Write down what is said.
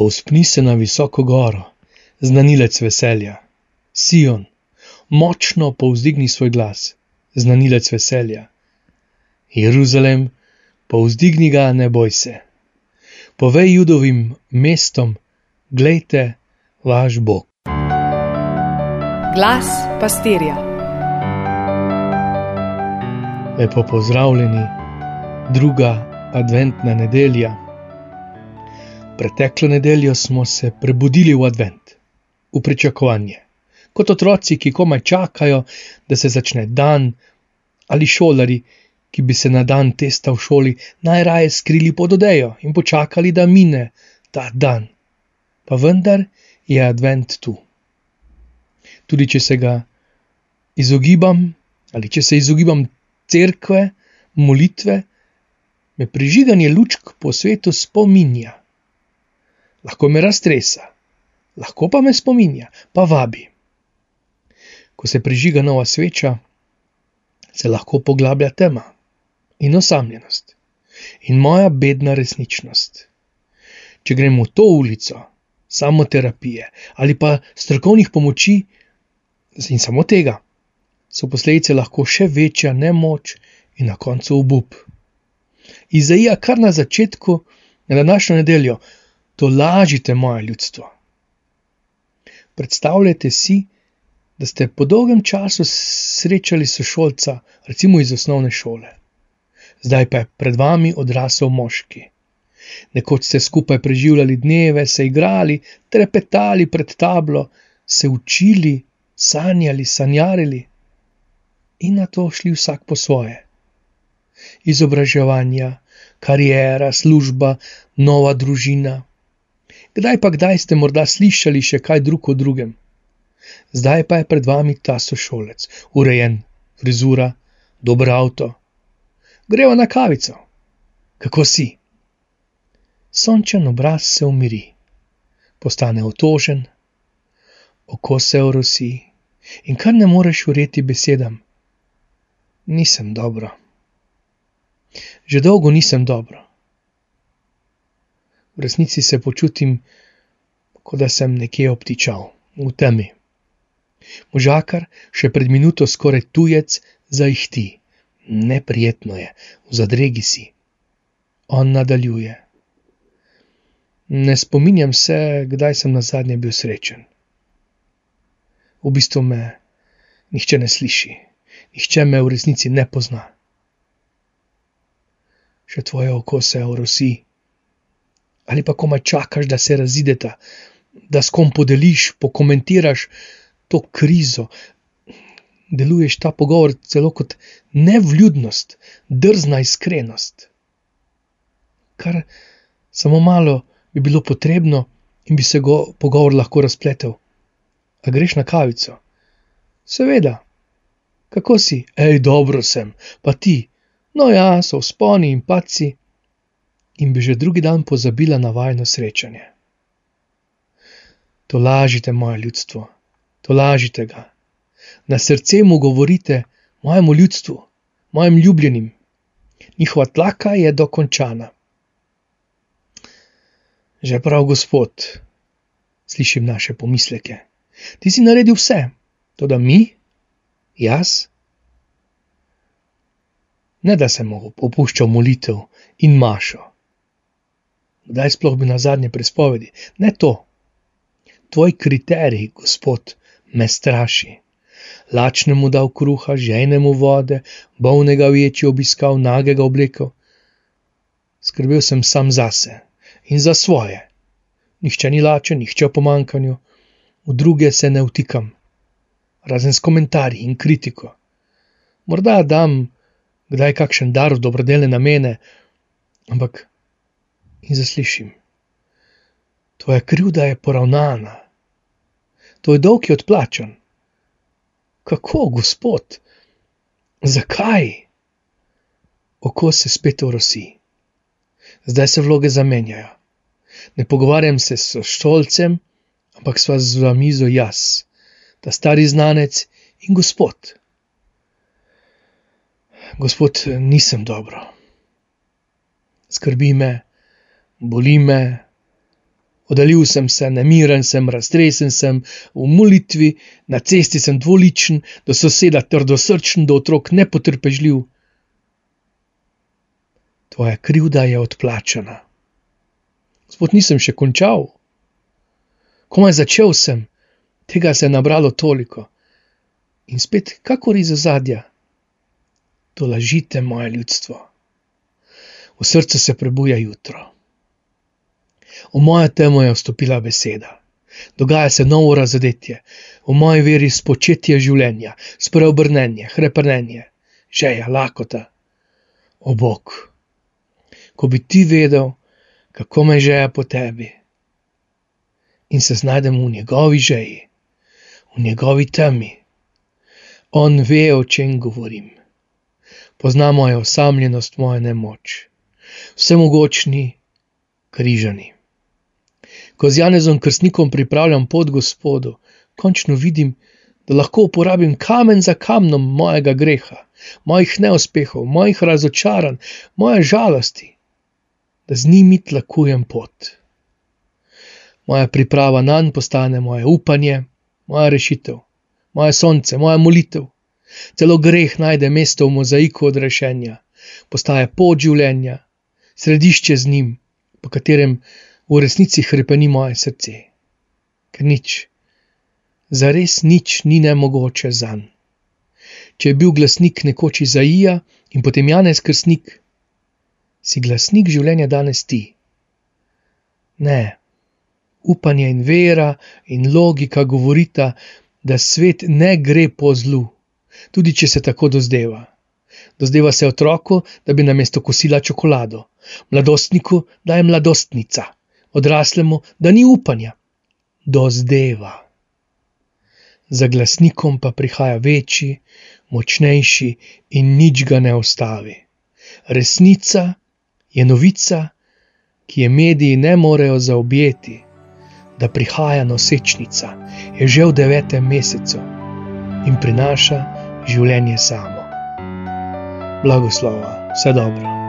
Povzpni se na visoko goro, znanilec veselja. Sion, močno povzdigni svoj glas, znanilec veselja. Jeruzalem, povzdigni ga, ne boj se. Povej judovim mestom, glejte, vaš Bog. Glas pastirja. Lepo pozdravljeni, druga adventna nedelja. Preteklo nedeljo smo se prebudili v advent, v pričakovanje, kot otroci, ki komaj čakajo, da se začne dan, ali šolari, ki bi se na dan testa v šoli najraje skrili pod odejo in počakali, da mine ta dan. Pa vendar je advent tu. Tudi če se ga izogibam, ali če se izogibam cerkve, molitve, me prižiganje lučk po svetu spominja lahko me raztresa, lahko pa me spominja, pa vabi. Ko se prižiga nova sveča, se lahko poglablja tema in osamljenost in moja bedna resničnost. Če grem v to ulico, samo terapije ali pa strokovnih pomoči in samo tega, so posledice lahko še večja nemoč in na koncu obup. Izaija kar na začetku, na današnjo nedeljo, to lažite, moje ljudstvo. Predstavljajte si, da ste po dolgem času srečali sošolca, recimo iz osnovne šole. Zdaj pa je pred vami odrasel moški. Nekoč ste skupaj preživljali dneve, se igrali, trepetali pred tablo, se učili, sanjali, sanjarili in na to šli vsak po svoje. Izobraževanja, karijera, služba, nova družina, kdaj pa kdaj ste morda slišali še kaj drug o drugem. Zdaj pa je pred vami ta sošolec, urejen, frizura, dober avto. Greva na kavico. Kako si? Sončen obraz se umiri, postane otožen, oko se orosi in kar ne moreš ureti besedam. Nisem dobro. Že dolgo nisem dobro resnici se počutim, kot da sem nekje obtičal, v temi. Možakar, še pred minuto skoraj tujec, zaihti. Neprijetno je, v zadregi si. On nadaljuje. Ne spominjam se, kdaj sem na zadnje bil srečen. V bistvu me nihče ne sliši, nihče me v resnici ne pozna. Še tvoje oko se orosi ali pa komaj čakaš, da se razideta, da s kom podeliš, pokomentiraš to krizo. Deluješ ta pogovor celo kot nevljudnost, drzna iskrenost. Kar samo malo bi bilo potrebno, in bi se go pogovor lahko razpletel. A greš na kavico? Seveda. Kako si? Ej, dobro sem, pa ti. No ja, so vzponi in paci in bi že drugi dan pozabila na vajno srečanje. To lažite, moje ljudstvo, to lažite ga. Na srce mu govorite, mojemu ljudstvu, mojim ljubljenim. Njihova tlaka je dokončana. Že prav, gospod, slišim naše pomisleke. Ti si naredil vse, to da mi, jaz. Ne da sem opuščal molitev in mašo kdaj sploh bi na zadnje prispovedi. Ne to. Tvoj kriterij, gospod, me straši. Lačnemu dal kruha, ženemu vode, bolnega večji obiskal, nagega oblekel. Skrbel sem sam zase in za svoje. Nihče ni lačen, nihče v pomankanju, v druge se ne vtikam, razen s komentarji in kritiko. Morda dam kdaj kakšen dar v dobrodelne namene, ampak in zaslišim. Tvoja krivda je poravnana, tvoj dolg je odplačen. Kako, gospod, zakaj? Oko se spet orosi. Zdaj se vloge zamenjajo. Ne pogovarjam se s šolcem, ampak sva z vami zo jaz, ta stari znanec in gospod. Gospod, nisem dobro. Skrbi me, boli me, Oddaljil sem se, nemiren sem, raztresen sem, v molitvi, na cesti sem dvoličen, do soseda trdosrčen, do otrok nepotrpežljiv. Tvoja krivda je odplačana. Gospod, nisem še končal. Komaj začel sem, tega se je nabralo toliko. In spet, kakor iz ozadja, to lažite moje ljudstvo. V srcu se prebuja jutro. V mojo temo je vstopila beseda. Dogaja se novo razodetje, v moji veri spočetje življenja, spreobrnenje, hrepenenje, žeja, lakota. O Bog, ko bi ti vedel, kako me žeja po tebi in se znajdem v njegovi žeji, v njegovi temi. On ve, o čem govorim. Pozna mojo osamljenost, mojo nemoč, vsemogočni križani ko z Janezom Krstnikom pripravljam pot Gospodu, končno vidim, da lahko uporabim kamen za kamnom mojega greha, mojih neuspehov, mojih razočaranj, moje žalosti, da z njimi tlakujem pot. Moja priprava na njen postane moje upanje, moja rešitev, moje sonce, moja molitev. Celo greh najde mesto v mozaiku odrešenja, postaje pot življenja, središče z njim, po katerem v resnici hrepeni moje srce, ker nič, zares nič ni nemogoče za njega. Če je bil glasnik nekoč Izaija in potem Janez Krstnik, si glasnik življenja danes ti. Ne, upanje in vera in logika govorita, da svet ne gre po zlu, tudi če se tako dozdeva. Dozdeva se otroku, da bi namesto kosila čokolado, mladostniku, da je mladostnica odraslemu, da ni upanja, do zdeva. Za glasnikom pa prihaja večji, močnejši in nič ga ne ustavi. Resnica je novica, ki je mediji ne morejo zaobjeti, da prihaja nosečnica, je že v devetem mesecu in prinaša življenje samo. Blagoslova, vse dobro.